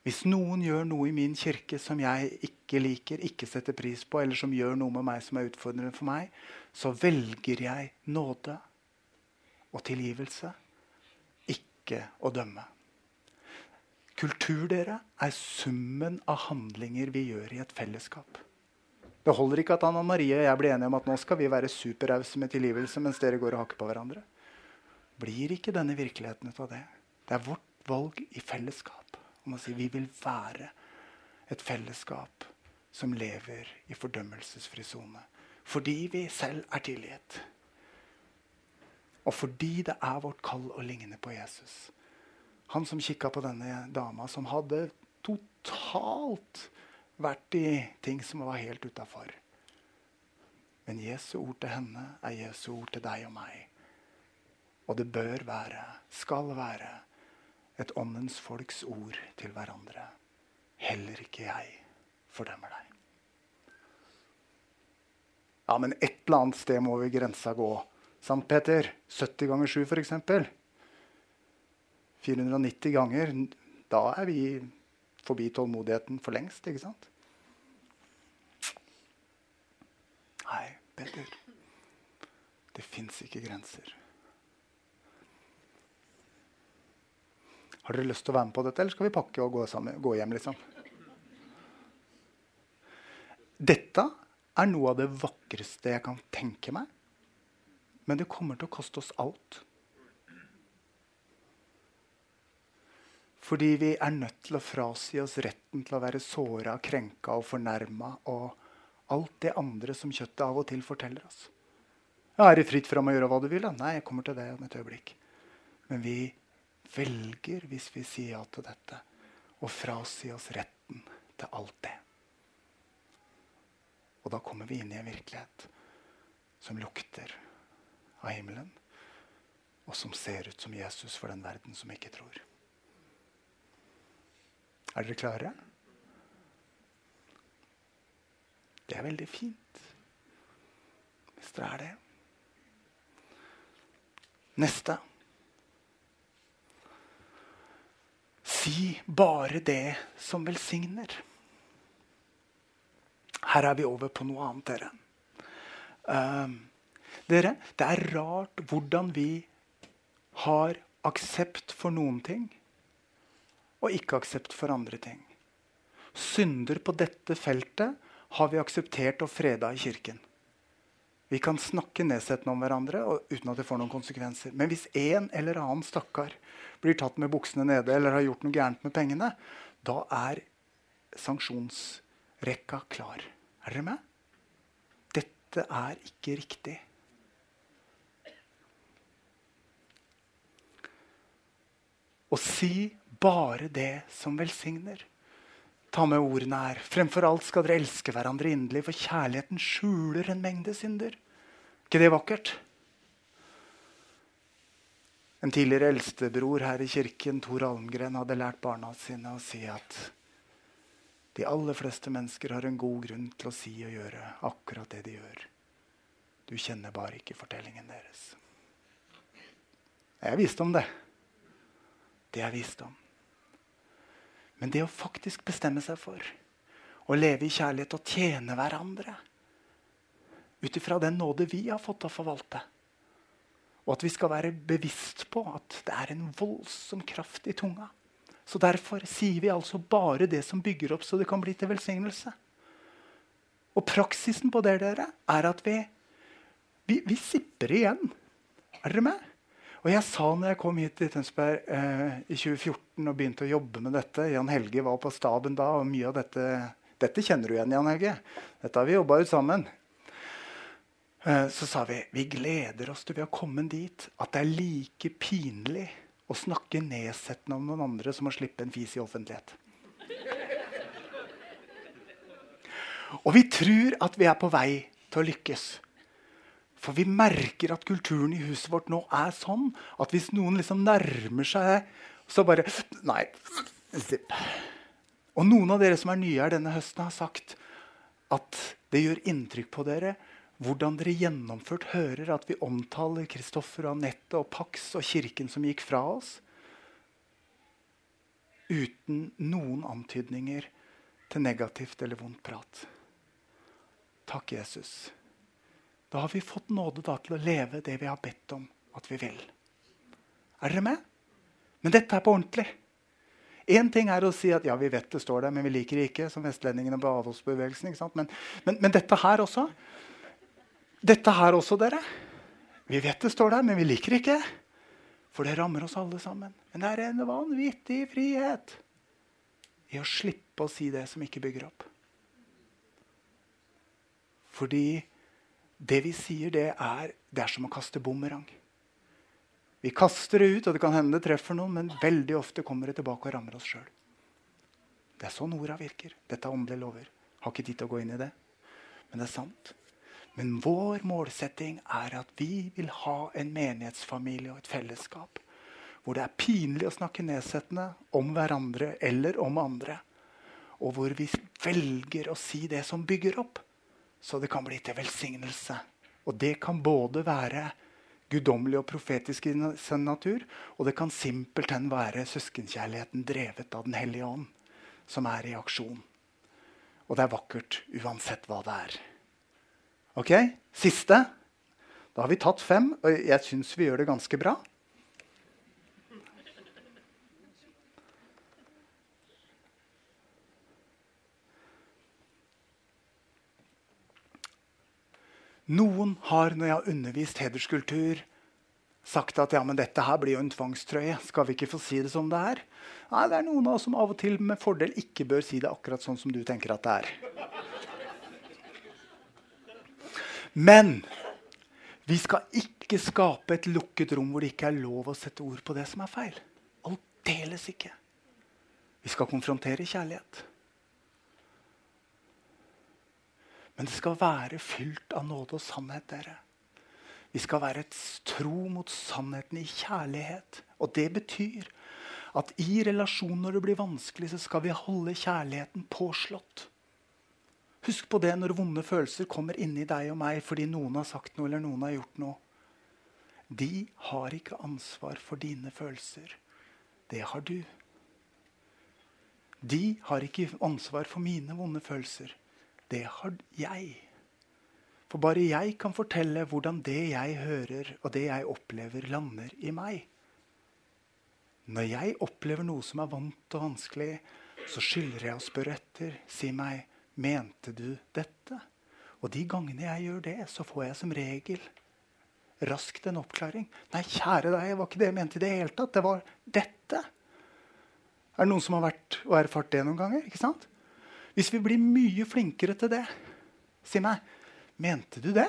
Speaker 2: Hvis noen gjør noe i min kirke som jeg ikke liker, ikke setter pris på, eller som gjør noe med meg som er utfordrende for meg, så velger jeg nåde og tilgivelse, ikke å dømme. Kultur dere, er summen av handlinger vi gjør i et fellesskap. Det holder ikke at Anna Marie og jeg blir enige om at nå skal vi være superrause med tilgivelse mens dere går og hakker på hverandre blir ikke denne virkeligheten ut av det. Det er vårt valg i fellesskap om å si vi vil være et fellesskap som lever i fordømmelsesfri sone. Fordi vi selv er tilgitt. Og fordi det er vårt kall å ligne på Jesus. Han som kikka på denne dama som hadde totalt vært i ting som var helt utafor. Men Jesu ord til henne er Jesu ord til deg og meg. Og det bør være, skal være, et åndens folks ord til hverandre. Heller ikke jeg fordømmer deg. Ja, men et eller annet sted må vi grensa gå. Sant, Peter? 70 ganger 7, f.eks. 490 ganger. Da er vi forbi tålmodigheten for lengst, ikke sant? Nei, Peter. Det fins ikke grenser. Har dere lyst til å være med på dette, eller skal vi pakke og gå, sammen, gå hjem? liksom? Dette er noe av det vakreste jeg kan tenke meg. Men det kommer til å koste oss alt. Fordi vi er nødt til å frasi oss retten til å være såra, krenka og fornærma og alt det andre som kjøttet av og til forteller oss. Ja, er det fritt fram å gjøre hva du vil? Da? Nei, jeg kommer til det om et øyeblikk. Men vi velger, hvis vi sier ja til dette, å frasi oss retten til alt det. Og da kommer vi inn i en virkelighet som lukter av himmelen, og som ser ut som Jesus for den verden som ikke tror. Er dere klare? Det er veldig fint. Hvis dere er det. Neste. Si bare det som velsigner. Her er vi over på noe annet, dere. Uh, dere, det er rart hvordan vi har aksept for noen ting og ikke aksept for andre ting. Synder på dette feltet har vi akseptert og freda i Kirken. Vi kan snakke nedsettende om hverandre uten at det får noen konsekvenser. Men hvis en eller annen stakkar blir tatt med buksene nede eller har gjort noe gærent med pengene, da er sanksjonsrekka klar. Er dere med? Dette er ikke riktig. Å si bare det som velsigner. Ta med ordene her. Fremfor alt skal dere elske hverandre inderlig, for kjærligheten skjuler en mengde synder. ikke det vakkert? En tidligere eldstebror her i kirken, Tor Almgren, hadde lært barna sine å si at de aller fleste mennesker har en god grunn til å si og gjøre akkurat det de gjør. Du kjenner bare ikke fortellingen deres. Jeg visste om det. Det er visdom. Men det å faktisk bestemme seg for å leve i kjærlighet og tjene hverandre ut ifra den nåde vi har fått å forvalte, og at vi skal være bevisst på at det er en voldsom kraft i tunga. Så Derfor sier vi altså bare det som bygger opp, så det kan bli til velsignelse. Og praksisen på det dere, er at vi, vi, vi sipper igjen. Er dere med? Og jeg sa når jeg kom hit til Tønsberg eh, i 2014 og begynte å jobbe med dette Jan Helge var på staben da, og mye av dette Dette kjenner du igjen, Jan Helge. Dette har vi jobba ut sammen. Eh, så sa vi vi gleder oss til vi har kommet dit at det er like pinlig å snakke nedsettende om noen andre som å slippe en fis i offentlighet. Og vi tror at vi er på vei til å lykkes. For vi merker at kulturen i huset vårt nå er sånn at hvis noen liksom nærmer seg, så bare Nei. zip. Og noen av dere som er nye her denne høsten, har sagt at det gjør inntrykk på dere hvordan dere gjennomført hører at vi omtaler Kristoffer og Anette og Pax og kirken som gikk fra oss, uten noen antydninger til negativt eller vondt prat. Takk, Jesus. Da har vi fått nåde da, til å leve det vi har bedt om at vi vil. Er dere med? Men dette er på ordentlig. Én ting er å si at ja, vi vet det står der, men vi liker det ikke. som vestlendingene på avholdsbevegelsen, men, men, men, dette her også Dette her også, dere. Vi vet det står der, men vi liker det ikke. For det rammer oss alle sammen. Men det er en vanvittig frihet i å slippe å si det som ikke bygger opp. Fordi det vi sier, det er, det er som å kaste bumerang. Vi kaster det ut, og det kan hende det treffer noen, men veldig ofte kommer det tilbake og rammer oss sjøl. Det er sånn orda virker. Dette er åndelige lover. Har ikke tid til å gå inn i det, men det er sant. Men vår målsetting er at vi vil ha en menighetsfamilie og et fellesskap hvor det er pinlig å snakke nedsettende om hverandre eller om andre. Og hvor vi velger å si det som bygger opp, så det kan bli til velsignelse. Og det kan både være guddommelig og profetisk i sin natur, og det kan simpelthen være søskenkjærligheten drevet av Den hellige ånd, som er i aksjon. Og det er vakkert uansett hva det er. Ok, Siste. Da har vi tatt fem, og jeg syns vi gjør det ganske bra. Noen har når jeg har undervist hederskultur, sagt at ja, men dette her blir jo en tvangstrøye. Skal vi ikke få si det som det er? Nei, Det er noen av oss som av og til med fordel ikke bør si det akkurat sånn som du tenker at det er. Men vi skal ikke skape et lukket rom hvor det ikke er lov å sette ord på det som er feil. Aldeles ikke. Vi skal konfrontere kjærlighet. Men det skal være fylt av nåde og sannhet. dere. Vi skal være et tro mot sannheten i kjærlighet. Og det betyr at i relasjonen når det blir vanskelig, så skal vi holde kjærligheten påslått. Husk på det når vonde følelser kommer inni deg og meg fordi noen har sagt noe eller noen har gjort noe. De har ikke ansvar for dine følelser. Det har du. De har ikke ansvar for mine vonde følelser det har jeg. For bare jeg kan fortelle hvordan det jeg hører og det jeg opplever, lander i meg. Når jeg opplever noe som er vondt og vanskelig, så skylder jeg å spørre etter. Si meg, mente du dette? Og de gangene jeg gjør det, så får jeg som regel raskt en oppklaring. Nei, kjære deg, det var ikke det jeg mente i det hele tatt. Det var dette. Er det noen som har vært og erfart det noen ganger? ikke sant? Hvis vi blir mye flinkere til det Si meg, mente du det?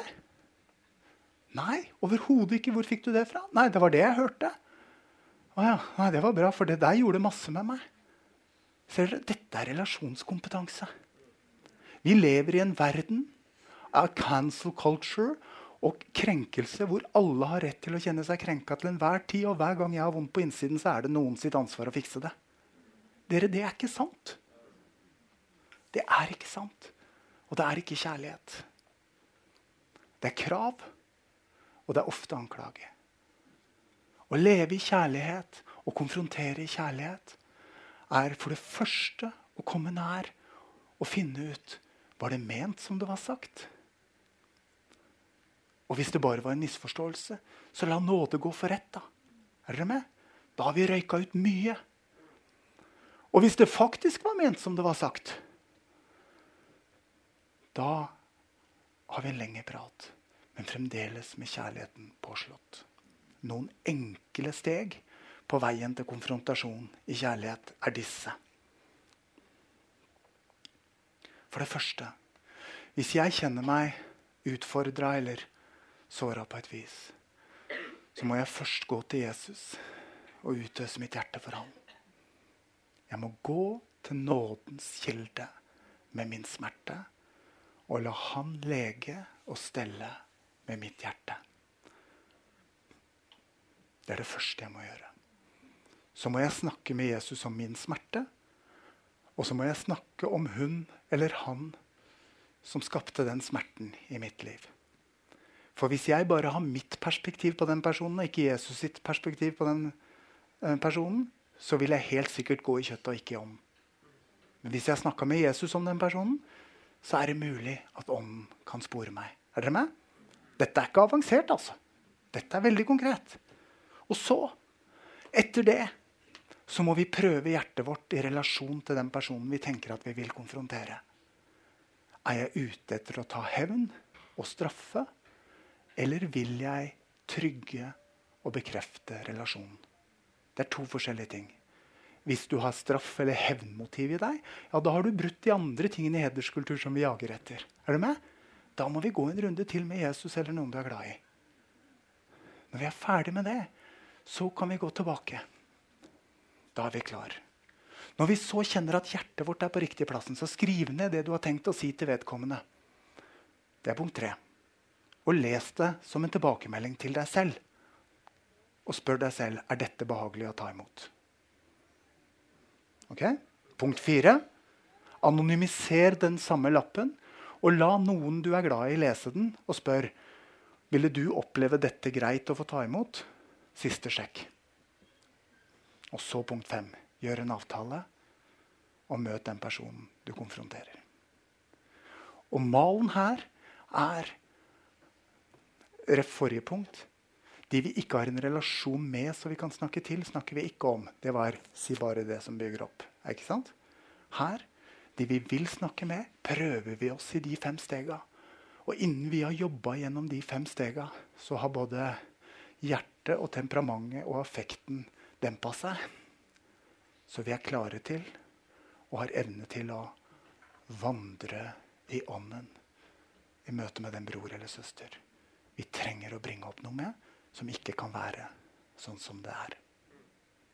Speaker 2: Nei, overhodet ikke. Hvor fikk du det fra? Nei, det var det jeg hørte. Å ja, nei, Det var bra, for det der gjorde masse med meg. Ser dere, Dette er relasjonskompetanse. Vi lever i en verden av cancel culture og krenkelse hvor alle har rett til å kjenne seg krenka til enhver tid. Og hver gang jeg har vondt på innsiden, så er det noen sitt ansvar å fikse det. Dere, Det er ikke sant. Det er ikke sant. Og det er ikke kjærlighet. Det er krav, og det er ofte anklage. Å leve i kjærlighet og konfrontere i kjærlighet er for det første å komme nær og finne ut var det ment som det var sagt. Og hvis det bare var en misforståelse, så la nåde gå for rett. Da Er dere med? Da har vi røyka ut mye. Og hvis det faktisk var ment som det var sagt, da har vi en lengre prat, men fremdeles med kjærligheten påslått. Noen enkle steg på veien til konfrontasjon i kjærlighet er disse. For det første hvis jeg kjenner meg utfordra eller såra på et vis, så må jeg først gå til Jesus og utøse mitt hjerte for ham. Jeg må gå til nådens kilde med min smerte og la Han lege og stelle med mitt hjerte. Det er det første jeg må gjøre. Så må jeg snakke med Jesus om min smerte. Og så må jeg snakke om hun eller han som skapte den smerten i mitt liv. For hvis jeg bare har mitt perspektiv på den personen, og ikke Jesus sitt perspektiv på den eh, personen, så vil jeg helt sikkert gå i kjøttet og ikke i ånd. Men hvis jeg snakka med Jesus om den personen, så er det mulig at ånden kan spore meg. Er dere med? Dette er ikke avansert, altså. Dette er veldig konkret. Og så, etter det, så må vi prøve hjertet vårt i relasjon til den personen vi tenker at vi vil konfrontere. Er jeg ute etter å ta hevn og straffe, eller vil jeg trygge og bekrefte relasjonen? Det er to forskjellige ting. Hvis du har straff eller hevnmotiv i deg, ja, da har du brutt de andre tingene i hederskultur som vi jager etter. Er du med? Da må vi gå en runde til med Jesus eller noen du er glad i. Når vi er ferdig med det, Så kan vi gå tilbake. Da er vi klar. Når vi så kjenner at hjertet vårt er på riktig plassen, så skriv ned det du har tenkt å si til vedkommende. Det er punkt tre. Og les det som en tilbakemelding til deg selv. Og spør deg selv er dette behagelig å ta imot. Ok? Punkt fire. Anonymiser den samme lappen, og la noen du er glad i, lese den, og spør ville du oppleve dette greit å få ta imot. Siste sjekk. Og så punkt fem. Gjør en avtale og møt den personen du konfronterer. Og malen her er ref forrige punkt. De vi ikke har en relasjon med så vi kan snakke til, snakker vi ikke om. Det var si bare det som bygger opp. Ikke sant? Her, de vi vil snakke med, prøver vi oss i de fem stega. Og innen vi har jobba gjennom de fem stega, så har både hjertet og temperamentet og affekten dempa seg. Så vi er klare til og har evne til å vandre i ånden i møte med den bror eller søster vi trenger å bringe opp noe med, som ikke kan være sånn som det er.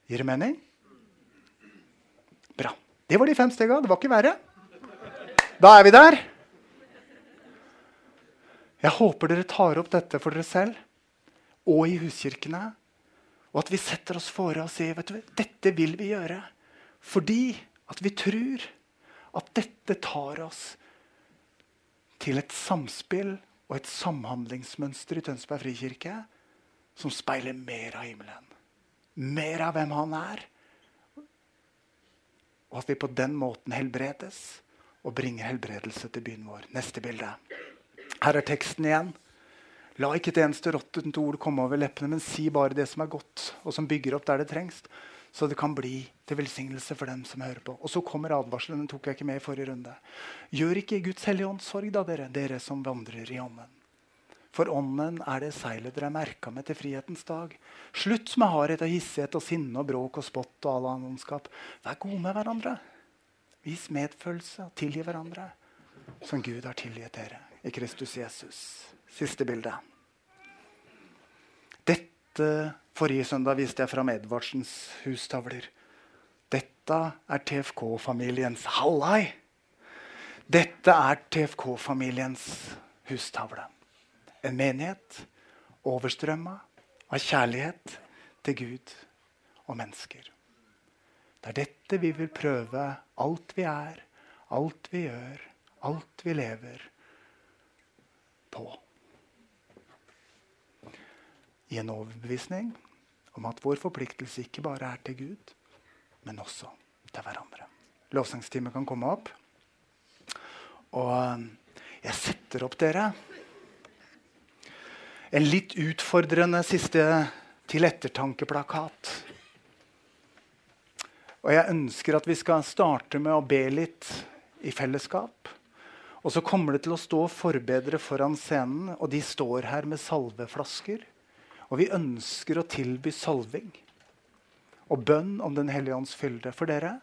Speaker 2: Gir det mening? Bra. Det var de fem stega. Det var ikke verre. Da er vi der. Jeg håper dere tar opp dette for dere selv og i huskirkene. Og at vi setter oss fore og sier vet du, dette vil vi gjøre fordi at vi tror at dette tar oss til et samspill og et samhandlingsmønster i Tønsberg frikirke som speiler mer av himmelen. Mer av hvem han er. Og at vi på den måten helbredes og bringer helbredelse til byen vår. Neste bilde. Her er teksten igjen. La ikke et eneste råttent ord komme over leppene, men si bare det som er godt, og som bygger opp der det trengs, så det kan bli til velsignelse for dem som hører på. Og så kommer advarselen. Den tok jeg ikke med i forrige runde. Gjør ikke Guds hellige ånd sorg, da, dere, dere som vandrer i ånden. For ånden er det seilet dere er merka med til frihetens dag. Slutt med hardhet og hissighet og sinne og bråk og spott og all annen ondskap. Vær gode med hverandre. Vis medfølelse og tilgi hverandre som Gud har tilgitt dere i Kristus Jesus. Siste bilde. Dette Forrige søndag viste jeg fram Edvardsens hustavler. Dette er TFK-familiens hallai. Dette er TFK-familiens hustavle. En menighet overstrømma av kjærlighet til Gud og mennesker. Det er dette vi vil prøve alt vi er, alt vi gjør, alt vi lever på. I en overbevisning om at vår forpliktelse ikke bare er til Gud, men også til hverandre. Lovsangstimen kan komme opp. Og jeg setter opp dere en litt utfordrende siste til ettertankeplakat. Og jeg ønsker at vi skal starte med å be litt i fellesskap. Og så kommer det til å stå forbedere foran scenen, og de står her med salveflasker. Og vi ønsker å tilby salving og bønn om Den hellige ånds fylde for dere.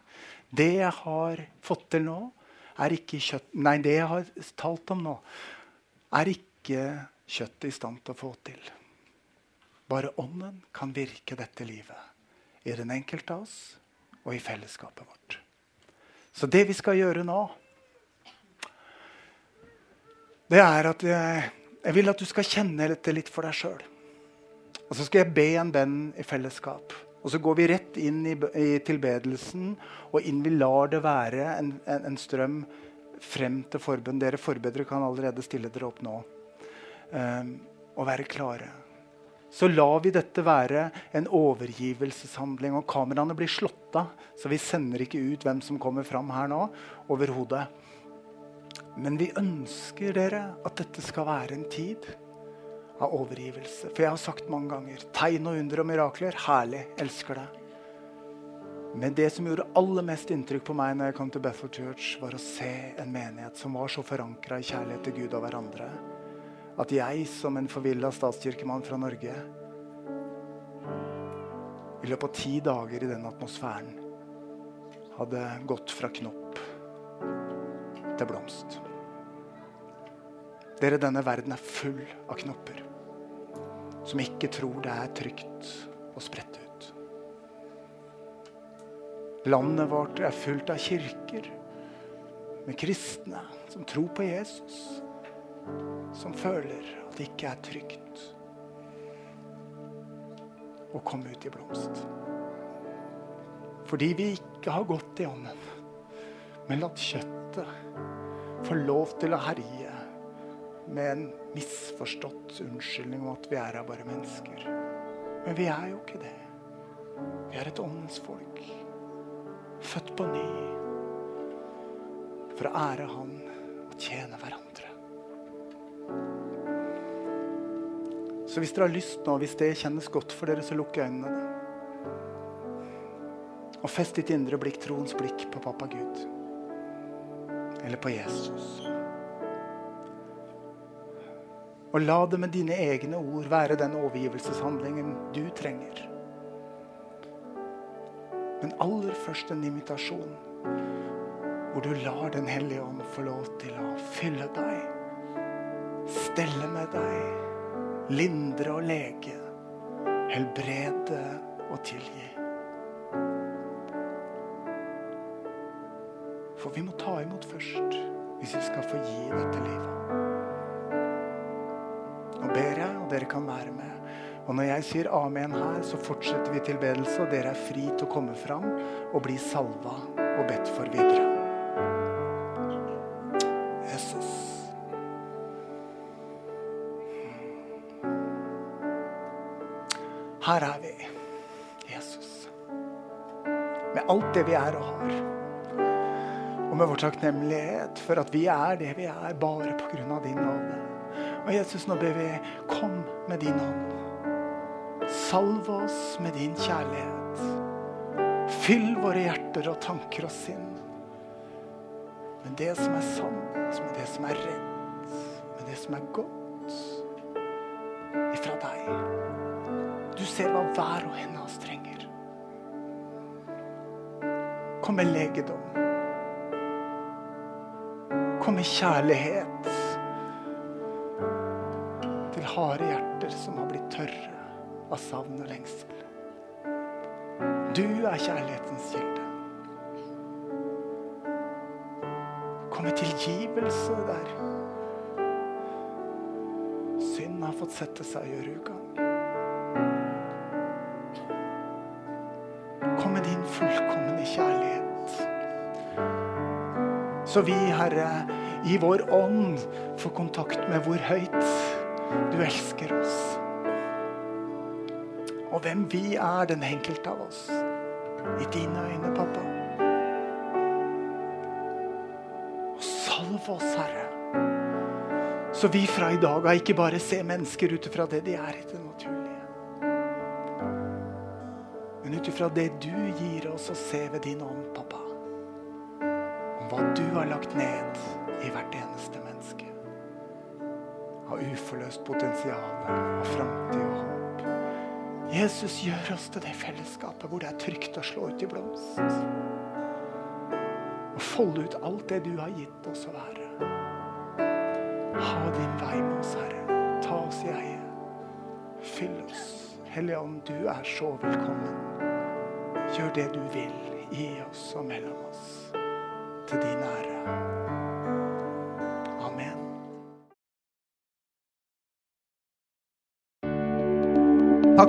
Speaker 2: Det jeg har fått til nå, er ikke kjøtt Nei, det jeg har talt om nå, er ikke kjøttet i stand til å få til. Bare Ånden kan virke dette livet i den enkelte av oss og i fellesskapet vårt. Så det vi skal gjøre nå, det er at jeg, jeg vil at du skal kjenne dette litt for deg sjøl. Og så skal jeg be en bønn i fellesskap. Og så går vi rett inn i, i tilbedelsen, og inn vi lar det være en, en, en strøm frem til forbønn. Dere forbedere kan allerede stille dere opp nå um, og være klare. Så lar vi dette være en overgivelseshandling. Og kameraene blir slått av, så vi sender ikke ut hvem som kommer fram her nå. overhodet. Men vi ønsker dere at dette skal være en tid av overgivelse. For jeg har sagt mange ganger tegn og under og mirakler. Herlig. Elsker det. Men det som gjorde aller mest inntrykk på meg når jeg kom til Bethel Church, var å se en menighet som var så forankra i kjærlighet til Gud og hverandre at jeg som en forvilla statskirkemann fra Norge i løpet av ti dager i den atmosfæren hadde gått fra knopp til blomst. Dere, denne verden er full av knopper som ikke tror det er trygt og spredt ut. Landet vårt er fullt av kirker med kristne som tror på Jesus, som føler at det ikke er trygt å komme ut i blomst. Fordi vi ikke har gått i ånden, men latt kjøttet få lov til å herje med en misforstått unnskyldning om at vi er her bare mennesker. Men vi er jo ikke det. Vi er et åndens folk. Født på ny. For å ære Han og tjene hverandre. Så hvis dere har lyst nå, hvis det kjennes godt for dere, så lukk øynene. Og fest ditt indre blikk, troens blikk, på pappa Gud. Eller på Jesus. Og la det med dine egne ord være den overgivelseshandlingen du trenger. Men aller først en invitasjon hvor du lar Den hellige ånd få lov til å fylle deg, stelle med deg, lindre og lege, helbrede og tilgi. For vi må ta imot først hvis vi skal få gi dette livet. Nå ber jeg, og dere kan være med. Og når jeg sier amen her, så fortsetter vi tilbedelse, og dere er fri til å komme fram og bli salva og bedt for videre. Jesus. Her er vi, Jesus. Med alt det vi er og har. Med vår takknemlighet for at vi er det vi er bare pga. din nåde. Og Jesus, nå ber vi, kom med din hånd. Salv oss med din kjærlighet. Fyll våre hjerter og tanker og sinn med det som er sant, med det som er rett, med det som er godt ifra deg. Du ser hva hver og en av oss trenger. Kom med legedom. Kom med kjærlighet til harde hjerter som har blitt tørre av savn og lengsel. Du er kjærlighetens kilde. Kom med tilgivelse der synd har fått sette seg og gjøre ugagn. Kom med din fullkomne kjærlighet. Så vi, Herre, i vår ånd få kontakt med hvor høyt du elsker oss. Og hvem vi er, den enkelte av oss. I dine øyne, pappa. Og salv oss, Herre. Så vi fra i dag av ikke bare ser mennesker ut ifra det de er i det naturlige. Men ut ifra det du gir oss å se ved din ånd, pappa. Hva du har lagt ned i hvert eneste menneske. Av uforløst potensial og framtid og håp. Jesus, gjør oss til det fellesskapet hvor det er trygt å slå ut i blomst. Og folde ut alt det du har gitt oss å være. Ha din vei med oss, Herre. Ta oss i eie. Fyll oss. Hellige Ånd, du er så velkommen. Gjør det du vil i oss og mellom oss. Til din ære.